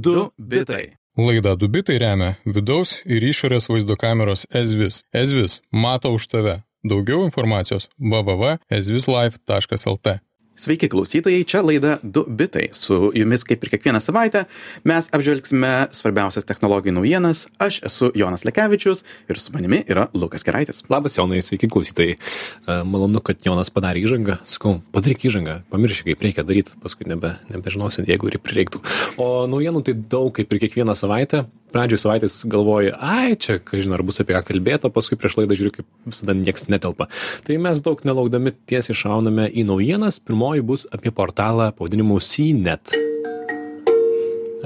2 bitai. Laida Dubitai remia vidaus ir išorės vaizdo kameros Ezvis. Ezvis mato už tave. Daugiau informacijos www.ezvislife.lt. Sveiki klausytojai, čia laida 2 bitai. Su jumis kaip ir kiekvieną savaitę mes apžvelgsime svarbiausias technologijų naujienas. Aš esu Jonas Lekevičius ir su manimi yra Lukas Keraitis. Labas Jonai, sveiki klausytojai. E, Malonu, kad Jonas padarė įžangą. Sakau, padaryk įžangą, pamiršk, kaip reikia daryti, paskui nebe, nebežinosit, jeigu ir prireiktų. O naujienų tai daug, kaip ir kiekvieną savaitę. Pradžioje savaitės galvoju, ai, čia, kažin ar bus apie ką kalbėti, o paskui prieš laidą žiūriu, kaip visada nieks netelpa. Tai mes daug nelaukdami tiesiai šauname į naujienas. Pirmoji bus apie portalą pavadinimu CNET.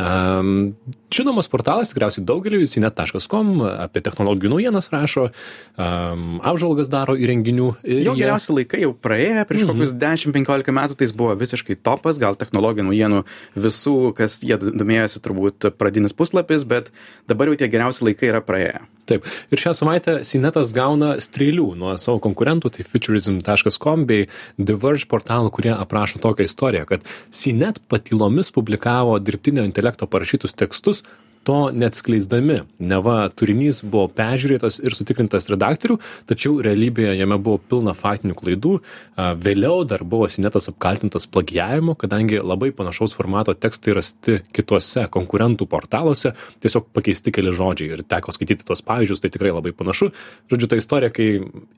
Um, žinomas portalas tikriausiai daugeliu, cnet.com apie technologijų naujienas rašo, um, apžvalgas daro įrenginių. Jo jie- geriausi laikai jau praėjo, prieš kokius 10-15 metų tai jis buvo visiškai topas, gal technologijų naujienų visų, kas jie domėjosi, turbūt pradinis puslapis, bet dabar jau tie geriausi laikai yra praėję. Taip. Ir šią savaitę Sinetas gauna strėlių nuo savo konkurentų, tai futurism.com bei The Verge portalų, kurie aprašo tokią istoriją, kad Sinet patylomis publikavo dirbtinio intelekto parašytus tekstus, to neatskleisdami. Neva turinys buvo peržiūrėtas ir sutikrintas redaktorių, tačiau realybėje jame buvo pilna faktinių klaidų. A, Vėliau dar buvo Sinetas apkaltintas plagijavimu, kadangi labai panašaus formato tekstai rasti kituose konkurentų portaluose, tiesiog pakeisti keli žodžiai ir teko skaityti tuos pavyzdžius, tai tikrai labai panašu. Žodžiu, ta istorija, kai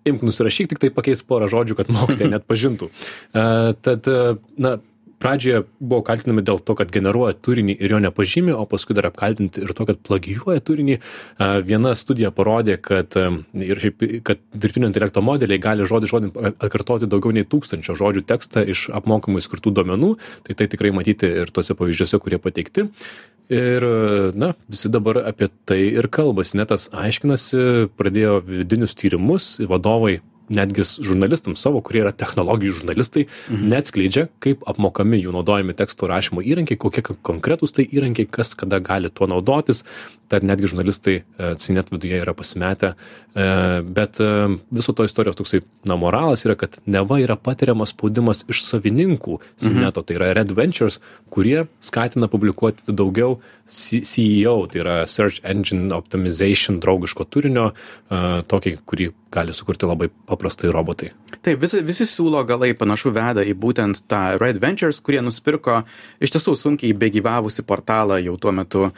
imk nusirašyk, tik tai pakeis porą žodžių, kad mokytojai net pažintų. A, Tad, a, na, pradžioje buvo kaltinami dėl to, kad generuoja turinį ir jo nepažymė, o paskui dar apkaltinti ir to, kad plagijuoja turinį. Viena studija parodė, kad, ir šiaip, kad dirbtinio intelekto modeliai gali žodį žodį atkartoti daugiau nei tūkstančio žodžių tekstą iš apmokamai skirtų duomenų. Tai tai tikrai matyti ir tuose pavyzdžiuose, kurie pateikti. Ir, na, visi dabar apie tai ir kalbasi. Netas aiškinasi, pradėjo vidinius tyrimus, vadovai netgi žurnalistams savo, kurie yra technologijų žurnalistai, mhm. neatskleidžia, kaip apmokami jų naudojami teksto rašymo įrankiai, kokie konkretūs tai įrankiai, kas kada gali tuo naudotis. Tad netgi žurnalistai net viduje yra pasimetę. E, Bet e, viso to istorijos toksai, na, moralas yra, kad neva yra patiriamas spaudimas iš savininkų Sineto, tai yra Red Ventures, kurie skatina publikuoti daugiau CEO, tai yra Search Engine Optimization draugiško turinio, e, tokį, kurį gali sukurti labai paprastai robotai. Taip, visi, visi siūlo galai panašu veda į būtent tą Red Ventures, kurie nusipirko iš tiesų sunkiai begyvavusi portalą jau tuo metu,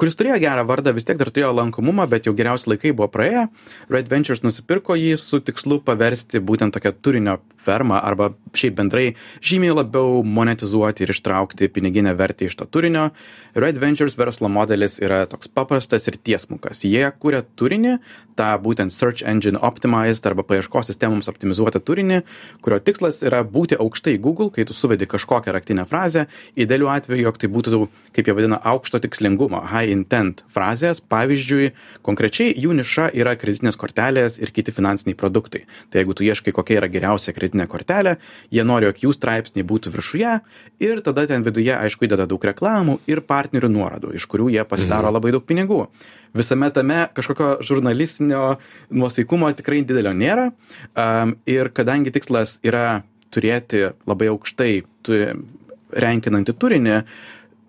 kuris turėjo gerą vardą, vis tiek dar turėjo lankomumą, bet jau geriausi laikai buvo praėję. Red Ventures nusipirko jį su tikslu paversti būtent tokią turinio fermą arba šiaip bendrai žymiai labiau monetizuoti ir ištraukti piniginę vertę iš to turinio. Red Ventures verslo modelis yra toks paprastas ir tiesmukas. Jie kuria turinį, tą būtent Search Engine Optimized arba paieškos sistemoms optimizuotą turinį, kurio tikslas yra būti aukštai Google, kai tu suvedi kažkokią raktinę frazę. Idealiu atveju, jog tai būtų, kaip jie vadina, aukšto tikslingumo, high intent frazės. Pavyzdžiui, konkrečiai jų niša yra kreditinės kortelės ir kiti finansiniai produktai. Tai jeigu tu ieškai, kokia yra geriausia kreditinė kortelė, jie nori, jog jų straipsniai būtų viršuje ir tada ten viduje, aišku, įdeda daug reklamų ir partnerių nuorodų, iš kurių jie pasidaro labai daug pinigų. Visame tame kažkokio žurnalistinio nuosaikumo tikrai didelio nėra. Um, ir kadangi tikslas yra turėti labai aukštai tu, renkinantį turinį,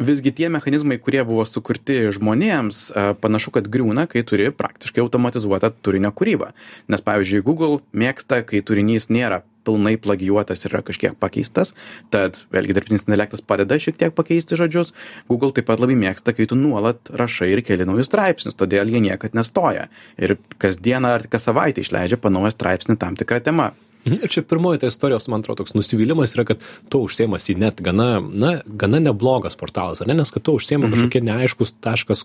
visgi tie mechanizmai, kurie buvo sukurti žmonėms, panašu, kad griūna, kai turi praktiškai automatizuotą turinio kūrybą. Nes, pavyzdžiui, Google mėgsta, kai turinys nėra pilnai plagijuotas yra kažkiek pakeistas, tad vėlgi dirbtinis intelektas padeda šiek tiek pakeisti žodžius. Google taip pat labai mėgsta, kai tu nuolat rašai ir keli naujus straipsnius, todėl jie niekad nestoja. Ir kasdieną ar kas savaitę išleidžia panaują straipsnį tam tikrą temą. Mhm. Ir čia pirmoji ta istorijos, man atrodo, toks nusivylimas yra, kad tu užsiemasi net gana, na, gana neblogas portalas, ne, nes kad tu užsiemi mhm. kažkokie neaiškus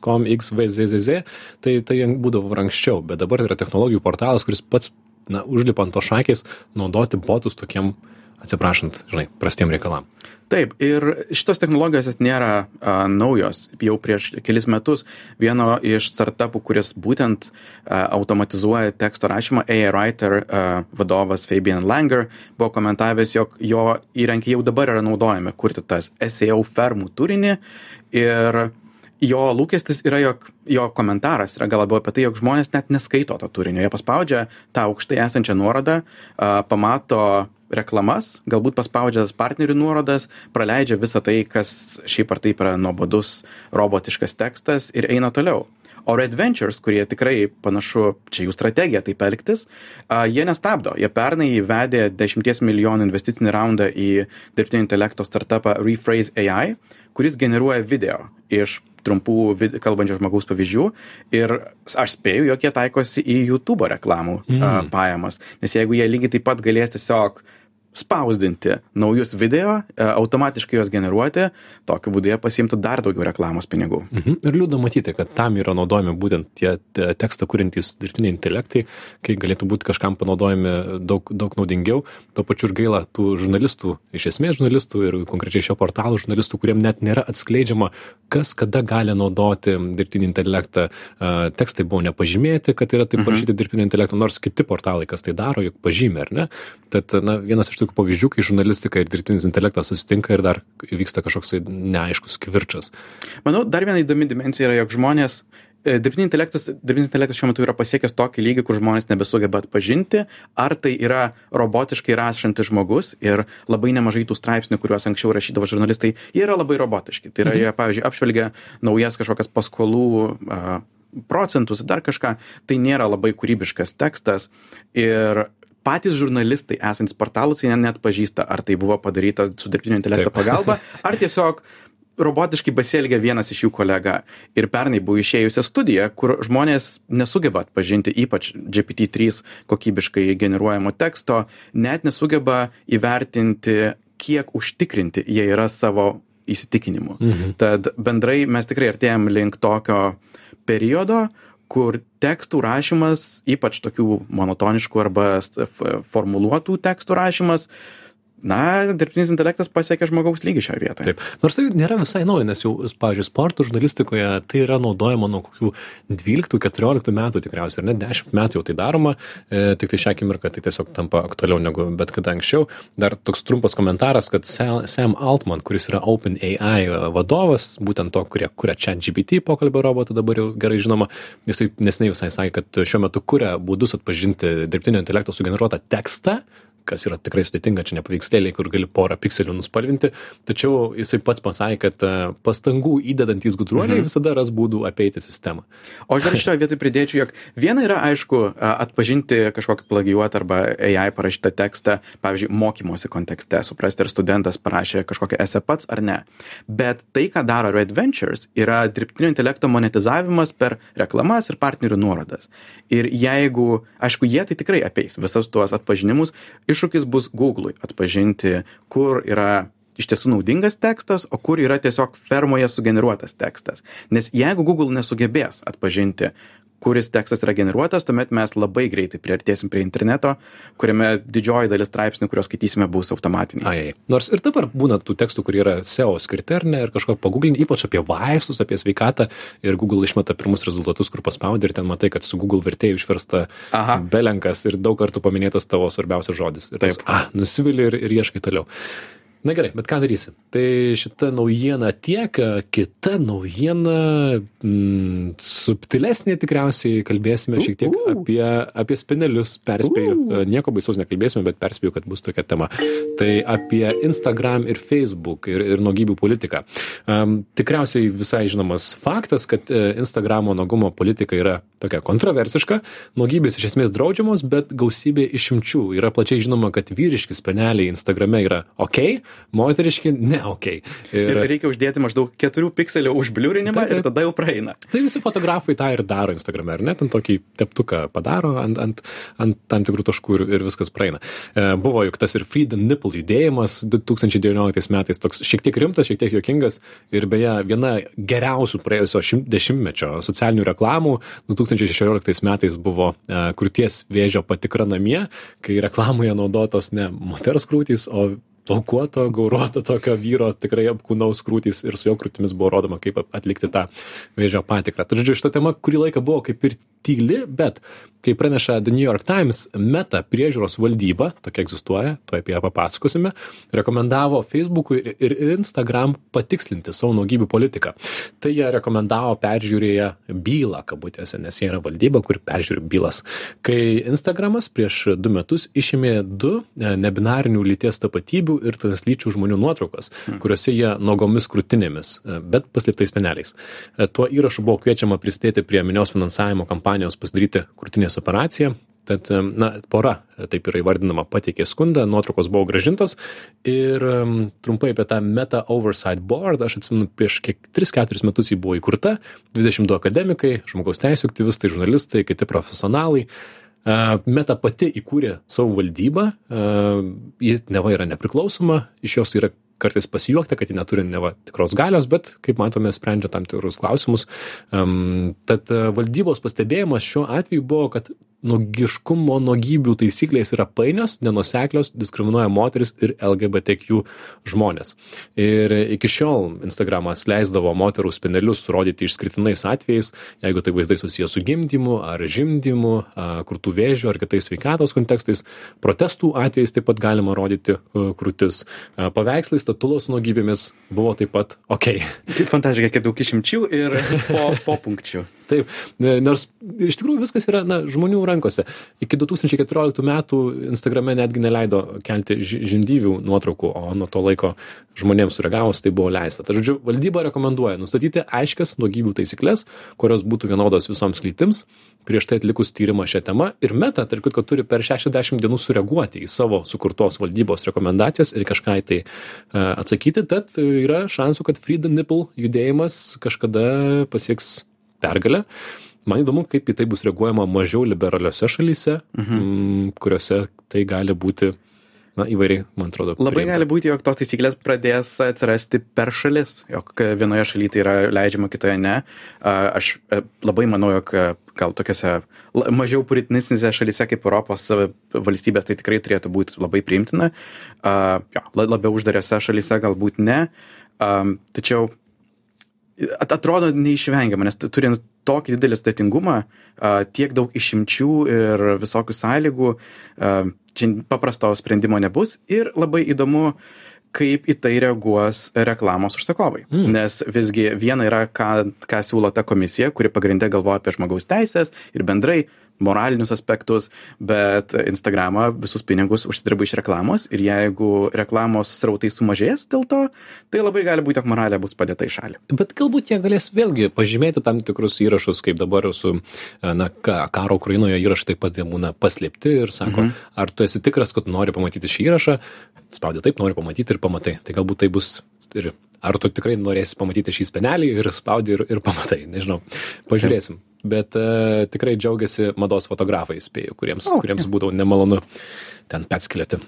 .com, xvzzz, tai tai būdavo anksčiau, bet dabar yra technologijų portalas, kuris pats, na, užlipa ant to šakės naudoti botus tokiem, atsiprašant, žinai, prastiem reikalam. Taip, ir šitos technologijos jos nėra a, naujos. Jau prieš kelis metus vieno iš startupų, kuris būtent a, automatizuoja teksto rašymą, AI Writer a, vadovas Fabian Langer buvo komentavęs, jog jo įrankiai jau dabar yra naudojami kurti tas SEO fermų turinį ir jo lūkestis yra jog jo komentaras yra gal labiau apie tai jog žmonės net neskaito to turinio. Jie paspaudžia tą aukštai esančią nuorodą a pamato reklamas galbūt paspaudžia partnerių nuorodas praleidžia visa tai kas šiaip ar taip yra nuobodus robotiškas tekstas ir eina toliau. O red ventures kurie tikrai panašu čia jų strategija taip elgtis a jie nestabdo. Jie pernai įvedė dešimties milijonų investicinį raundą į dirbtinio intelekto startapą rephrase ai kuris generuoja video iš trumpų vid kalbančio žmogaus pavyzdžių ir aš spėju jog jie taikosi į jutubo reklamų Mm. pajamas nes jeigu jie lygiai taip pat galės tiesiog spausdinti naujus video e, automatiškai juos generuoti tokiu būdu jie pasiimtų dar daugiau reklamos pinigų Mhm. Ir liūdna matyti, kad tam yra naudojami būtent tie te- tekstą kuriantys dirbtiniai intelektai, kai galėtų būti kažkam panaudojami daug, daug naudingiau. Tuo pačiu ir gaila tų žurnalistų, iš esmės žurnalistų ir konkrečiai šio portalo žurnalistų, kuriem net nėra atskleidžiama, kas kada gali naudoti dirbtinį intelektą. A, Tekstai buvo nepažymėti, kad yra taip parašyti dirbtinio intelekto, nors kiti portalai, kas tai daro, juk pažymė, ar ne? Tad, na, vienas iš tokių pavyzdžių, kai žurnalistika ir dirbtinis intelektas susitinka ir dar vyksta kažkoks tai neaiškus kivirčas. Manau, dar viena įdomi dimensija yra, jog žmonės, e, dirbtinis intelektas, dirbtinis intelektas šiuo metu yra pasiekęs tokį lygį, kur žmonės nebesugeba atpažinti, ar tai yra robotiškai rašantis žmogus ir labai nemažai tų straipsnių, kuriuos anksčiau rašydavo žurnalistai, jie yra labai robotiški. Tai yra, jie, pavyzdžiui, apžvelgia naujas kažkokias paskolų procentus, dar kažką, tai nėra labai kūrybiškas tekstas ir patys žurnalistai esantys portaluose jie net pažįsta, ar tai buvo padaryta su dirbtinio intelekto Taip. pagalba, ar tiesiog robotiškai pasielgia vienas iš jų kolega. Ir pernai buvo išėjusi studija, kur žmonės nesugeba atpažinti, ypač GPT-3 kokybiškai generuojamo teksto, net nesugeba įvertinti, kiek užtikrinti jie yra savo įsitikinimu. Mhm. Tad bendrai mes tikrai artėjom link tokio periodo, kur tekstų rašymas, ypač tokių monotoniškų arba formuluotų tekstų rašymas, na, dirbtinis intelektas pasiekia žmogaus lygį šioje vietoje. Taip. Nors tai nėra visai nauja, nes jau, pavyzdžiui, sporto žurnalistikoje tai yra naudojama nuo kokių 12-14 metų tikriausiai, ar net 10 metų jau tai daroma, e, tik tai šią akimirką tai tiesiog tampa aktualiau negu bet kada anksčiau. Dar toks trumpas komentaras, kad Sa- Sam Altman, kuris yra OpenAI vadovas, būtent to, kurie kuria čia GPT pokalbio robotą, dabar jau gerai žinoma, jisai nesnei visai sakė, kad šiuo metu kuria būdus atpažinti dirbtinio intelekto sugeneruotą tekstą, kas yra tikrai sudėtinga, čia ne paveikslėliai, kur gali porą pikselių nuspalvinti, tačiau jisai pats pasakė, kad e, pastangų įdedantys gudruoliai visada ras būdų apeiti sistemą. O aš dar šitoje vietoje pridėčiau, jog viena yra aišku atpažinti kažkokį plagijuotą arba AI parašytą tekstą, pavyzdžiui, mokymosi kontekste, suprasti, ar studentas parašė kažkokią esę pats ar ne. Bet tai, ką daro Red Ventures, yra dirbtinio intelekto monetizavimas per reklamas ir partnerių nuorodas. Ir jeigu, aišku, jie tai tikrai apeis visas tuos atpažinimus, iššūkis bus Google'ui atpažinti, kur yra iš tiesų naudingas tekstas, o kur yra tiesiog fermoje sugeneruotas tekstas. Nes jeigu Google nesugebės atpažinti, kuris tekstas yra generuotas, tuomet mes labai greitai priartėsim prie interneto, kuriame didžioji dalis straipsnių, kuriuos skaitysime, bus automatiniai. Ai, nors ir dabar būna tų tekstų, kurie yra SEO skirti ar ne, ir kažko paguglinti, ypač apie vaistus, apie sveikatą, ir Google išmeta pirmus rezultatus, kur paspaudė ir ten matai, kad su Google vertėjų išversta Aha. belenkas ir daug kartų paminėtas tavo svarbiausias žodis. Ir Taip. toks, ah, nusivili ir, ir ieškai toliau. Na gerai, bet ką darysi? Tai šita naujiena tiek, kita naujiena, mm, subtilesnė tikriausiai, kalbėsime šiek tiek apie, apie spinelius, perspėju. Nieko baisaus nekalbėsime, bet perspėju, kad bus tokia tema. Tai apie Instagram ir Facebook ir, ir nuogybių politiką. Um, tikriausiai visai žinomas faktas, kad e, Instagramo nuogumo politika yra tokia kontroversiška, nuogybės iš esmės draudžiamos, bet gausybė išimčių. Yra plačiai žinoma, kad vyriški speneliai Instagrame yra ok, moteriški ne ok. Ir reikia uždėti maždaug 4 pikselių užbliūrinimą Taip, taip. ir tada jau praeina. Tai visi fotografai tą ir daro Instagrame, ar ne? Ten tokį teptuką padaro ant, ant, ant tam tikrų taškų ir, ir viskas praeina. E, buvo juk tas ir Free the Nipple judėjimas 2019 metais toks šiek tiek rimtas, šiek tiek juokingas ir beje viena geriausių praėjusio šimt- dešimtmečio socialinių reklamų 2016 metais buvo e, krūties vėžio patikra namie, kai reklamoje naudotos ne moters krūtys, o plaukuoto, gauruoto tokio vyro, tikrai apkūnaus krūtys ir su jo krūtimis buvo rodoma, kaip atlikti tą vėžio patikrą. Tai žodžiu, šita tema kurį laiką buvo kaip ir tyli, bet kaip praneša The New York Times, meta priežiūros valdyba, tokia egzistuoja, to apie ją papasakosime, rekomendavo Facebook'ui ir Instagram patikslinti savo naugybių politiką. Tai jie rekomendavo peržiūrėję bylą, kabutėse, nes jie yra valdyba, kuri peržiūri bylas. Kai Instagramas prieš du metus išėmė du e, nebinarinių lyties tapatybių ir translyčių žmonių nuotraukas, hmm. kuriuose jie nogomis krūtinėmis, e, bet paslėptais peneliais. E, tuo įrašu buvo kviečiama pristėti prie minios finansavimo kampanijos pasidaryti krūtinės operacija. Tad, na, pora, taip yra įvardinama, pateikė skundą, nuotraukos buvo gražintos ir um, trumpai apie tą Meta Oversight Board, aš atsimenu, prieš kiek 3-4 metus jį buvo įkurta, 22 akademikai, žmogaus teisų aktyvistai, žurnalistai, kiti profesionalai. Uh, Meta pati įkūrė savo valdybą, ji neva yra nepriklausoma, iš jos yra kartais pasijuokti, kad ji neturi neva tikros galios, bet, kaip matome, sprendžia tam tikrus klausimus. Um, tad valdybos pastebėjimas šiuo atveju buvo, kad nuogiškumo nuogybių taisyklės yra painios, nenuseklios, diskriminuoja moteris ir LGBTQ žmonės. Ir iki šiol Instagramas leisdavo moterų spenelius rodyti išskirtinais atvejais, jeigu tai vaizdai susijęs su gimdymu ar žimdymu, krūtų vėžiu ar kitais sveikatos kontekstais. Protestų atvejais taip pat galima rodyti krūtis. Paveikslai statulos nuogybėmis buvo taip pat ok. Fantastiška, kiek daug išimčių ir po, po punkčių. Taip, nors iš tikrųjų viskas yra na, žmonių rankose. Iki 2014 metų Instagrame netgi neleido kelti žindyvių nuotraukų, o nuo to laiko žmonėms sureagavus tai buvo leista. Tai žodžiu, valdyba rekomenduoja nustatyti aiškias nuogybių taisyklės, kurios būtų vienodos visoms lytims, prieš tai atlikus tyrimą šią temą ir meta, tarp kitko, turi per 60 dienų sureaguoti į savo sukurtos valdybos rekomendacijas ir kažką į tai uh, atsakyti, tad yra šansų, kad Free the Nipple judėjimas kažkada pasieks pergalę. Man įdomu, kaip į tai bus reaguojama mažiau liberaliose šalyse, mhm. mm, kuriuose tai gali būti na, įvairiai, man atrodo. Labai priimta. gali būti, jog tos taisyklės pradės atsirasti per šalis, jog vienoje šalyje tai yra leidžiama, kitoje ne. Aš e, labai manau, jog e, gal tokiuose mažiau puritinistinėse šalyse kaip Europos valstybės tai tikrai turėtų būti labai priimtina. Jo, labiau uždariose šalyse galbūt ne. Tačiau atrodo neišvengiama, nes turint tokį didelį sudėtingumą, tiek daug išimčių ir visokių sąlygų, čia paprasto sprendimo nebus ir labai įdomu, kaip į tai reaguos reklamos užsakovai. Mm. Nes visgi viena yra, ką, ką siūlo ta komisija, kuri pagrindė galvoja apie žmogaus teisės ir bendrai moralinius aspektus, bet Instagramą visus pinigus užsidirba iš reklamos ir jeigu reklamos srautai sumažės dėl to, tai labai gali būti, jog moralė bus padėta į šalį. Bet galbūt jie galės vėlgi pažymėti tam tikrus įrašus, kaip dabar su na, karo Ukrainoje įrašai taip pat būna paslėpti ir sako, mhm. ar tu esi tikras, kad nori pamatyti šį įrašą, spaudė taip, nori pamatyti ir pamatai. Tai galbūt tai bus ir ar tu tikrai norėsi pamatyti šį spenelį ir spaudi ir, ir pamatai, nežinau, pažiūrėsim. Bet uh, tikrai džiaugiasi mados fotografai, spėju, kuriems, oh, kuriems būdavo nemalonu ten petskilėti.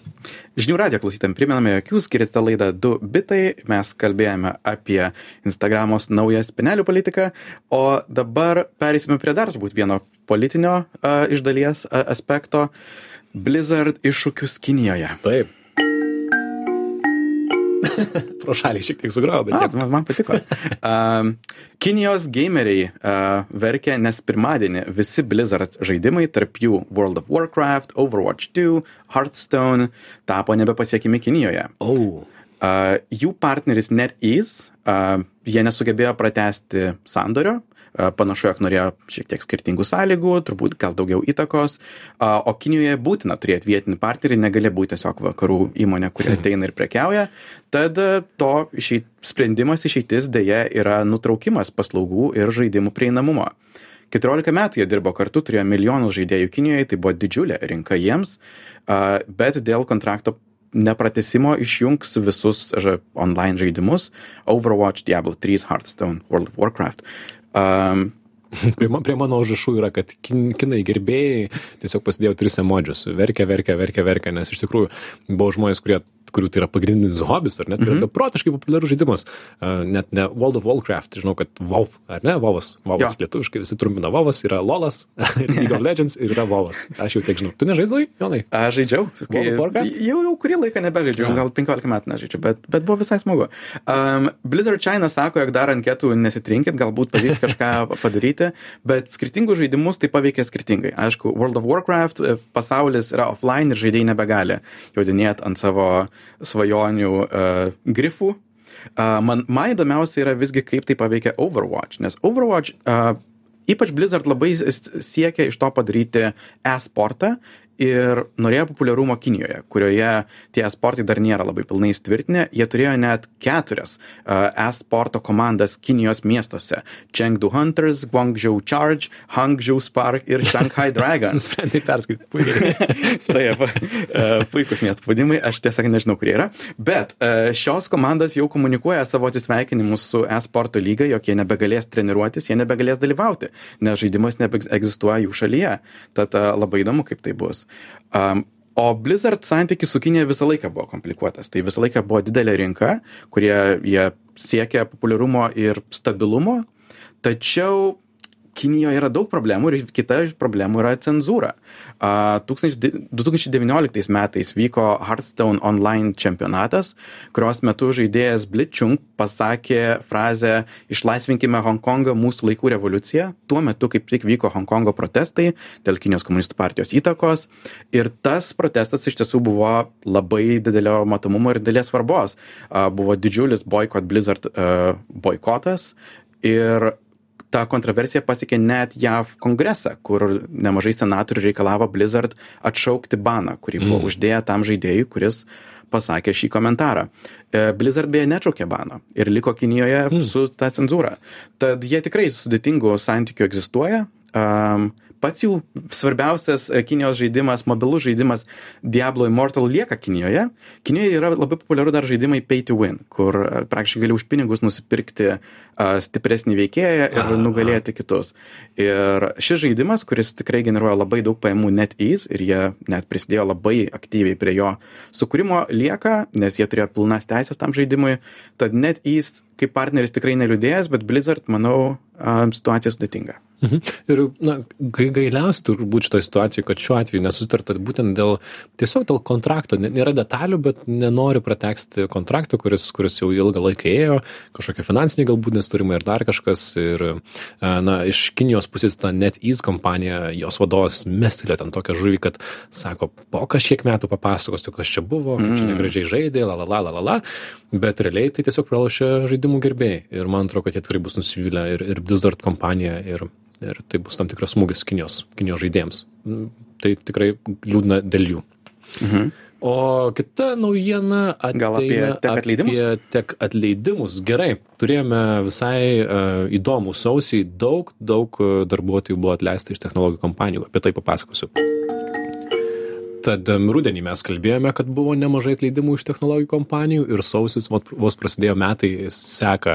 Žinių radio klausytėm priminame, jog jūs skirite laidą 2 bitai, mes kalbėjome apie Instagramos naują spenelių politiką, o dabar perėsime prie dar turbūt vieno politinio uh, iš dalies uh, aspekto. Blizzard iššūkius Kinijoje. Taip. Pro šalį šiek tiek sugrau, bet... A, man, man patiko. Uh, Kinijos gameriai uh, verkė, nes pirmadienį visi Blizzard žaidimai, tarp jų World of Warcraft, Overwatch 2, Hearthstone, tapo nebepasiekimi Kinijoje. Oh. Uh, jų partneris NetEase, uh, jie nesugebėjo pratesti sandorio, panašu, jog norėjo šiek tiek skirtingų sąlygų, turbūt gal daugiau įtakos, o Kinijoje būtina turėti vietinį partnerį, negali būti tiesiog vakarų įmonė, kuri hmm. ateina ir prekiauja, tad to išeit, sprendimas išeitis dėja yra nutraukimas paslaugų ir žaidimų prieinamumo. 14 metų jie dirbo kartu, turėjo milijonus žaidėjų Kinijoje, tai buvo didžiulė rinka jiems, bet dėl kontrakto nepratesimo išjungs visus online žaidimus Overwatch, Diablo 3, Hearthstone, World of Warcraft. Um, Prie, prie mano užrašų yra, kad kin, kinai gerbėjai tiesiog pasidėjo tris emodžius. Verkia, verkia, verkia, verkia, nes iš tikrųjų buvo žmonės, kurie kurių tai yra pagrindinis hobis, ar ne, tai yra beprotiškai populiarus žaidimas. Net ne World of Warcraft, žinau, kad WoW, ar ne, WoWas, WoWas Jo. lietuviškai visi trumpina WoWas, yra LoLas, League of Legends ir yra WoWas. Aš jau tiek žinau. Tu nežaidai, Jonai? Aš žaidžiau. World of Warcraft? Jau, jau kurį laiką nebežaidžiau, Jo. gal 15 metų nežaidžiu, bet, bet buvo visai smagu. Um, Blizzard China sako, jog dar anketų nesitrinkit, galbūt pavyks kažką padaryti, bet skirtingus žaidimus tai paveikia skirtingai. Aišku, World of Warcraft e, pasaulis yra offline ir žaidėjai nebegali jodinėti ant savo svajonių uh, grifų. Uh, man, man įdomiausia yra visgi, kaip tai paveikia Overwatch, nes Overwatch uh, ypač Blizzard labai siekia iš to padaryti e-sportą ir norėjo populiarumo Kinijoje, kurioje tie e-sportai dar nėra labai pilnai įtvirtinę. Jie turėjo net keturias uh, e-sporto komandas Kinijos miestuose - Chengdu Hunters, Guangzhou Charge, Hangzhou Spark ir Shanghai Dragons. Nusprendai perskaityti. Puikiai. Taip, e, puikus miestų pavadimai, aš tiesiog nežinau, kurie yra. Bet e, šios komandos jau komunikuoja savo atsisveikinimus su e-sporto lyga, jog jie nebegalės treniruotis, jie nebegalės dalyvauti, nes žaidimas nebeegzistuoja jų šalyje. Tad e, labai įdomu, kaip tai bus. Um, O Blizzard santykis su Kinija visą laiką buvo komplikuotas. Tai visą laiką buvo didelė rinka, kurie jie siekia populiarumo ir stabilumo, tačiau Kinijoje yra daug problemų ir kita iš problemų yra cenzūra. 1000 2019 metais vyko Hearthstone online čempionatas, kurios metu žaidėjas Blitzchung pasakė frazę Išlaisvinkime Hongkongą mūsų laikų revoliucija. Tuo metu kaip tik vyko Hongkongo protestai dėl Kinijos komunistų partijos įtakos. Ir tas protestas iš tiesų buvo labai didelio matomumo ir didelės svarbos. A, Buvo didžiulis boikot Blizzard a, boikotas. Ir ta kontroversija pasiekė net JAV kongresą, kur nemažai senatorių reikalavo Blizzard atšaukti baną, kurį buvo Mm. uždėję tam žaidėjui, kuris pasakė šį komentarą. E, Blizzard beje neatšaukė baną ir liko Kinijoje Mm. su ta cenzūra. Tad jie tikrai sudėtingų santykių egzistuoja. Um, pats jų svarbiausias e, Kinijos žaidimas, mobilus žaidimas Diablo Immortal lieka Kinijoje. Kinijoje yra labai populiaru dar žaidimai pay to win, kur e, praktiškai gali už pinigus nusipirkti a, stipresnį veikėją ir Aha. nugalėti kitus. Ir šis žaidimas, kuris tikrai generuoja labai daug pajamų NetEase ir jie net prisidėjo labai aktyviai prie jo sukūrimo, lieka, nes jie turėjo pilnas teisės tam žaidimui. Tad NetEase kaip partneris tikrai neliūdėjęs, bet Blizzard, manau, situacija sudėtinga. Mhm. Ir, na, gai- gailiausia turbūt šitoje situacijoje, kad šiuo atveju nesusitarta būtent dėl, tiesiog dėl kontrakto. Nė- Nėra detalių, bet nenori prateksti kontrakto, kuris, kuris jau ilgą laiką ėjo, kažkokie finansiniai galbūt nesturimai ir dar kažkas. Ir, e, na, iš Kinijos pusės ta NetEase kompanija, jos vadovas mestelė ten tokią žuvį, kad sako, po kažkiek metų papasakosiu, kas čia buvo, kaip čia Mm. negražiai žaidė, la la la la la la. Bet realiai tai tiesiog pralošė žaidimų gerbėjai. Ir man atrodo, kad jie tikrai bus nusivylę ir, ir Blizzard kompanija. Ir, ir tai bus tam tikras smūgis Kinijos, Kinijos žaidėjams. Tai tikrai liūdna dėl jų. Mhm. O kita naujiena ateina Gal apie tech atleidimus? Apie tech atleidimus. Gerai, turėjome visai uh, įdomų sausį, daug, daug e, darbuotojų buvo atleista iš technologijų kompanijų. Apie tai papasakosiu. Tad rudenį mes kalbėjome, kad buvo nemažai atleidimų iš technologijų kompanijų ir sausis vos prasidėjo metai seka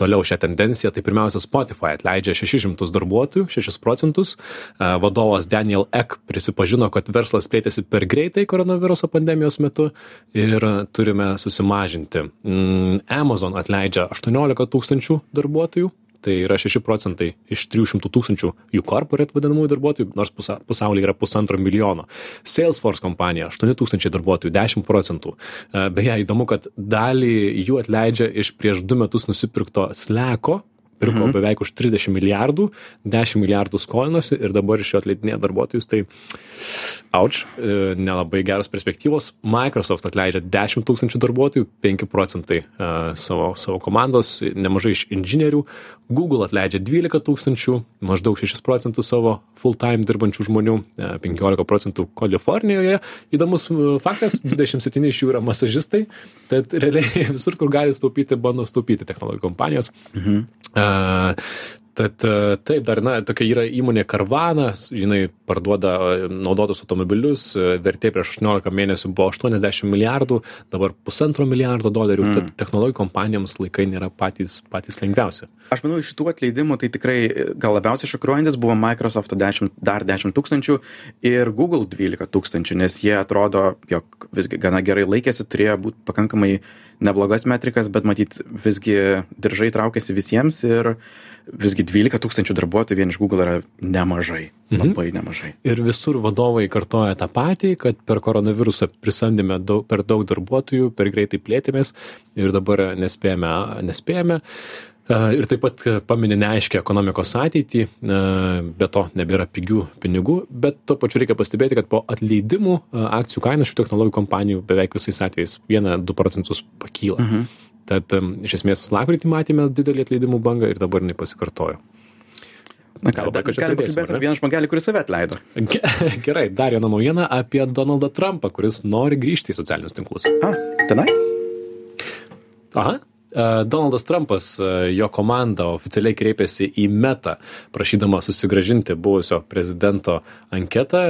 toliau šią tendenciją. Tai pirmiausia, Spotify atleidžia 600 darbuotojų, 6 procentus. Vadovas Daniel Ek prisipažino, kad verslas plėtėsi per greitai koronaviruso pandemijos metu ir turime susimažinti. Mm, Amazon atleidžia 18 tūkstančių darbuotojų. Tai yra 6 procentai iš 300 tūkstančių jų corporate vadinamųjų darbuotojų, nors pusa, pasaulyje yra pusantro milijono. Salesforce kompanija 8 tūkstančiai darbuotojų, 10 procentų. E, Beje, įdomu, kad dalį jų atleidžia iš prieš du metus nusipirkto Sleko, pirko Mhm. beveik už 30 milijardų, 10 milijardų skolinosi ir dabar iš jo atleidinėja darbuotojus. Tai auč, e, nelabai geros perspektyvos. Microsoft atleidžia 10 tūkstančių darbuotojų, 5 procentai e, savo, savo komandos, nemažai iš inžinierių. Google atleidžia 12 tūkstančių, maždaug 6 procentų savo full-time dirbančių žmonių, e, 15 procentų Kalifornijoje. Įdomus e, faktas, 27 iš jų yra masažistai, tad realiai visur, kur gali staupyti, bando staupyti technologijų kompanijos. Mhm. uh, Tad e, taip, dar, na, tokia yra įmonė Carvana, jinai parduoda e, naudotus automobilius, e, vertė prieš 18 mėnesių buvo 80 milijardų, dabar pusantro milijardo dolerių, mm. tad technologijų kompanijoms laikai nėra patys, patys lengviausi. Aš manau, iš šitų atleidimų tai tikrai gal labiausiai šokiruojantis buvo Microsoft 10, dar 10 tūkstančių ir Google 12 tūkstančių, nes jie atrodo, jog visgi gana gerai laikėsi, turėjo būti pakankamai neblogas metrikas, bet matyt, visgi diržai traukėsi visiems ir visgi 12 tūkstančių darbuotojų vien iš Google yra nemažai, mhm. labai nemažai. Ir visur vadovai kartoja tą patį, kad per koronavirusą prisamdėme daug, per daug darbuotojų, per greitai plėtėmės ir dabar nespėjame. nespėjame. Ir taip pat paminė neaiškę ekonomikos ateitį, be to nebėra pigių pinigų, bet tuo pačiu reikia pastebėti, kad po atleidimų akcijų kaina šių technologijų kompanijų beveik visais atvejais 1-2 procentus pakyla. Mhm. Tad iš esmės lapkritį matėme didelį atleidimų bangą ir dabar jinai pasikartojo. Na ką, labai kažkaip kalbėti apie vieną žmogelį, kuris save atleido. Gerai, dar viena naujiena apie Donaldą Trumpą, kuris nori grįžti į socialinius tinklus. A, tenai? Aha, Donaldas Trumpas, e, jo komanda oficialiai kreipėsi į Meta, prašydama susigražinti buvusio prezidento anketą.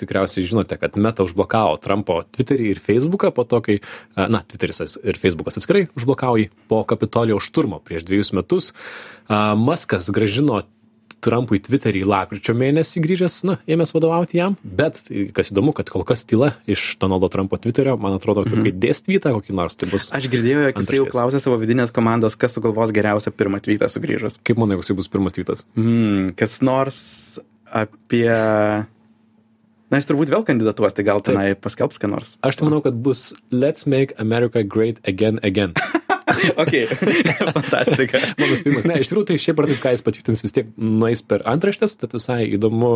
Tikriausiai žinote, kad Meta užblokavo Trumpo Twitterį ir Facebooką po to, kai, e, na, Twitteris ir Facebookas atskirai užblokavo jį po Kapitolijo šturmo prieš dviejus metus. Maskas gražino Trumpui Twitterį lapkričio mėnesį grįžęs, na, ėmės vadovauti jam, bet kas įdomu, kad kol kas tyla iš Donaldo Trumpo Twitterio, man atrodo, mm -hmm. kai dės tweetą kokį nors, tai bus. Aš girdėjau, jog jis jau klausė savo vidinės komandos, kas sugalvos geriausią pirmą tweetą sugrįžus. Kaip manai, koks bus pirmas tweetas? Mm, kas nors apie... Na, jis turbūt vėl kandidatuos, tai gal tenai paskelbs ką nors. Aš tai manau, kad bus Let's make America great again again. ok, fantastika. Mano spėjimas, ne, iš tikrųjų tai šiaip ar taip, ką jis patvirtins, vis tiek nueis per antraštės, tad visai įdomu,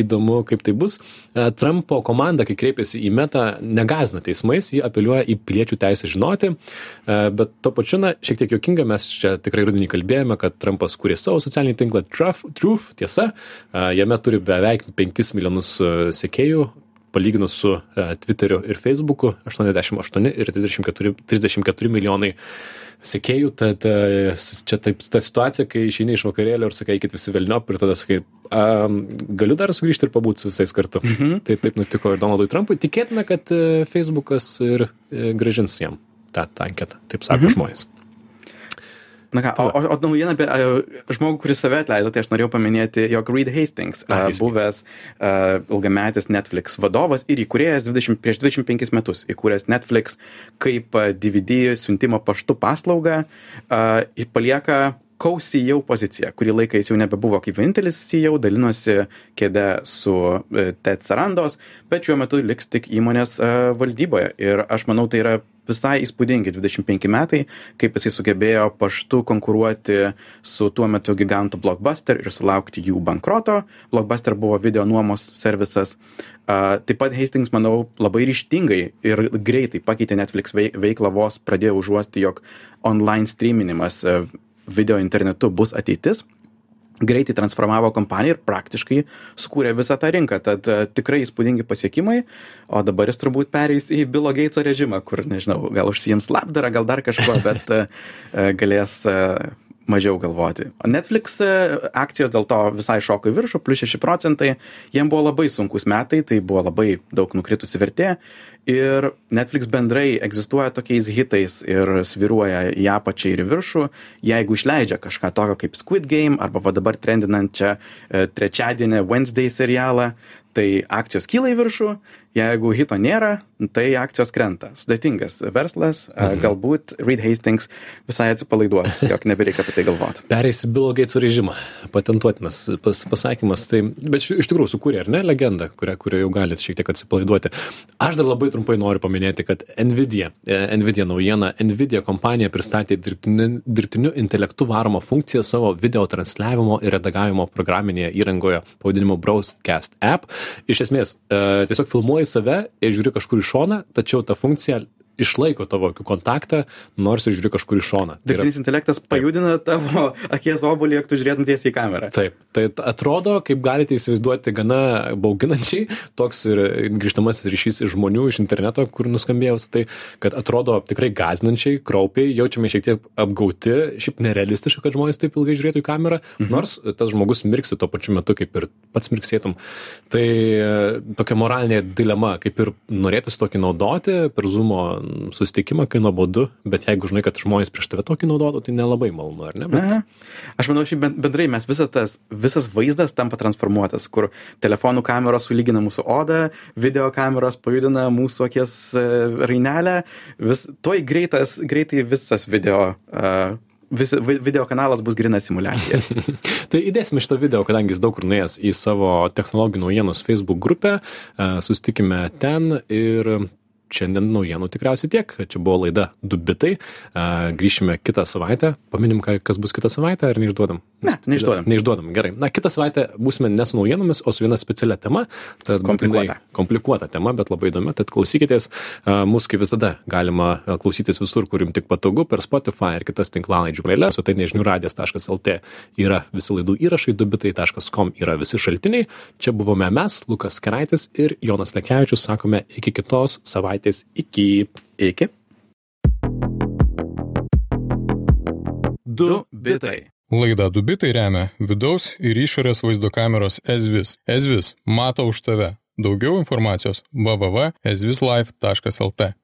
įdomu, kaip tai bus. E, Trumpo komanda, kai kreipėsi į metą, negazina teismais, jį apeliuoja į piliečių teisę žinoti, e, bet to pačiu, na, šiek tiek jokinga, mes čia tikrai rudenį kalbėjome, kad Trumpas kūrė savo socialinį tinklą Truth, Truth tiesa, e, jame turi beveik 5 milijonus sekėjų, palyginus su e, Twitteriu ir Facebooku 88 ir 34, 34 milijonai sekėjų, tad e, čia taip ta situacija, kai išeini iš vakarėlio ir sakai, eikit visi velniop ir tada sakai, um, galiu dar sugrįžti ir pabūti su visais kartu. Mhm. Taip, taip nutiko ir Donaldui Trumpui. Tikėtina, kad e, Facebookas ir gražins jam tą, tą anketą, taip sako mhm. žmonės. Na ką, o, o, o naujiena apie uh, žmogų, kuris save atleido, tai aš norėjau paminėti, jog Reed Hastings, uh, buvęs uh, ilgametis Netflix vadovas ir įkūrėjas 20, prieš 25 metus, įkūręs Netflix kaip DVD siuntimo paštu paslaugą, uh, palieka co-CEO poziciją. Kurį laiką jis jau nebebuvo kaip vienintelis CEO, dalinosi kėdę su Ted Sarandos, bet šiuo metu liks tik įmonės valdyboje. Ir aš manau, tai yra visai įspūdingi 25 metai, kaip jisai sugebėjo paštu konkuruoti su tuo metu gigantu Blockbuster ir sulaukti jų bankroto. Blockbuster buvo video nuomos servisas. Taip pat Hastings, manau, labai ryštingai ir greitai pakeitė Netflix veiklą vos pradėjo užuosti, jog online streaminimas uh, video internetu bus ateitis greitai transformavo kompaniją ir praktiškai sukūrė visą tą rinką. Tad uh, tikrai įspūdingi pasiekimai, o dabar jis turbūt pereis į Bilo Geitso režimą, kur, nežinau, gal užsijams labdarą, gal dar kažko, bet uh, galės uh, mažiau galvoti. Netflix akcijos dėl to visai šoko į viršų, plus 6 procentai, jiem buvo labai sunkus metai, tai buvo labai daug nukritusi vertė. Ir netflix bendrai egzistuoja tokiais hitais ir svyruoja į apačią ir į viršų. Jeigu išleidžia kažką tokio kaip squid game arba va dabar trendinančią e, trečiadienį wednesday serialą tai akcijos kyla į viršų jeigu hito nėra tai akcijos krenta. Sudėtingas verslas mhm. galbūt reed hastings visai atsipalaiduos jog nebereikia apie tai galvot. Pereis į bilo geitso režimą. Patentuotinas pas, pasakymas tai bet iš tikrųjų sukūrė ar ne legendą kurią kurią jau galit šiek tiek atsipalaiduoti. Aš dar labai trumpai noriu paminėti kad nvidia e, nvidia naujiena nvidia kompanija pristatė dirbtiniu dirbtiniu intelektu varomą funkciją savo video transliavimo ir redagavimo programinėje įrangoje pavadinimu broadcast app. Iš esmės e, tiesiog filmuoji save ir žiūri kažkur į šoną tačiau ta funkcija išlaiko tavo akių kontaktą, nors ir žiūri kažkur į šoną. Tai Dirbtinis intelektas pajudina tavo akies obolį, jeigu tu žiūrėtum tiesiai į kamerą. Taip, tai atrodo, kaip galite įsivaizduoti, gana bauginančiai, toks ir grįžtamasis ryšys iš žmonių iš interneto, kur nuskambėjo tai, kad atrodo tikrai gazinančiai, kraupiai, jaučiame šiek tiek apgauti, šiaip nerealistiška, kad žmonės taip ilgai žiūrėtų į kamerą, mhm. nors tas žmogus mirksi tuo pačiu metu, kaip ir pats mirksėtum. Tai tokia moralinė dilema, kaip ir norėtųsi tokį naudoti per Zoom susitikimą, kai nuobodu, bet jeigu žinai, kad žmonės prieš tave tokį naudotų, tai nelabai malonu, ar ne? Bet... Aha. Aš manau, šiaip bendrai mes visas tas, visas vaizdas tampa transformuotas, kur telefonų kameros sulygina mūsų odą, video kameros pajudina mūsų akies e, rainelę, vis, toj greitas, greitai visas video uh, vis, video kanalas bus grina simulacija. tai įdėsime šitą video, kadangi jis daug kur nuėjęs į savo technologijų naujienos Facebook grupę, susitikime ten ir šiandien naujienų tikriausiai tiek. Čia buvo laida Du bitai. Grįšime kitą savaitę. Paminim, kas bus kitą savaitę ar neišduodam? Ne, neišduodam. Neišduodam, gerai. Na, kitą savaitę būsime ne su naujienomis, o su viena specialia tema. Tad komplikuota. Komplikuota tema, bet labai įdomi. Tad klausykitės. Mūsų kaip visada galima klausytis visur, kur jums tik patogu, per Spotify ir kitas tinklalaidžių praeilės, o tai nežinių radijas.lt yra visi laidų įrašai, dubitai.com yra visi šaltiniai. Čia buvome mes, Lukas Keraitis ir Jonas Lekevičius. Sakome iki kitos savaitės savaitės. Iki. Iki. Du bitai. Laida Dubitai remia vidaus ir išorės vaizdo kameros Ezvis. Ezvis mato už tave. Daugiau informacijos www.ezvislife.lt.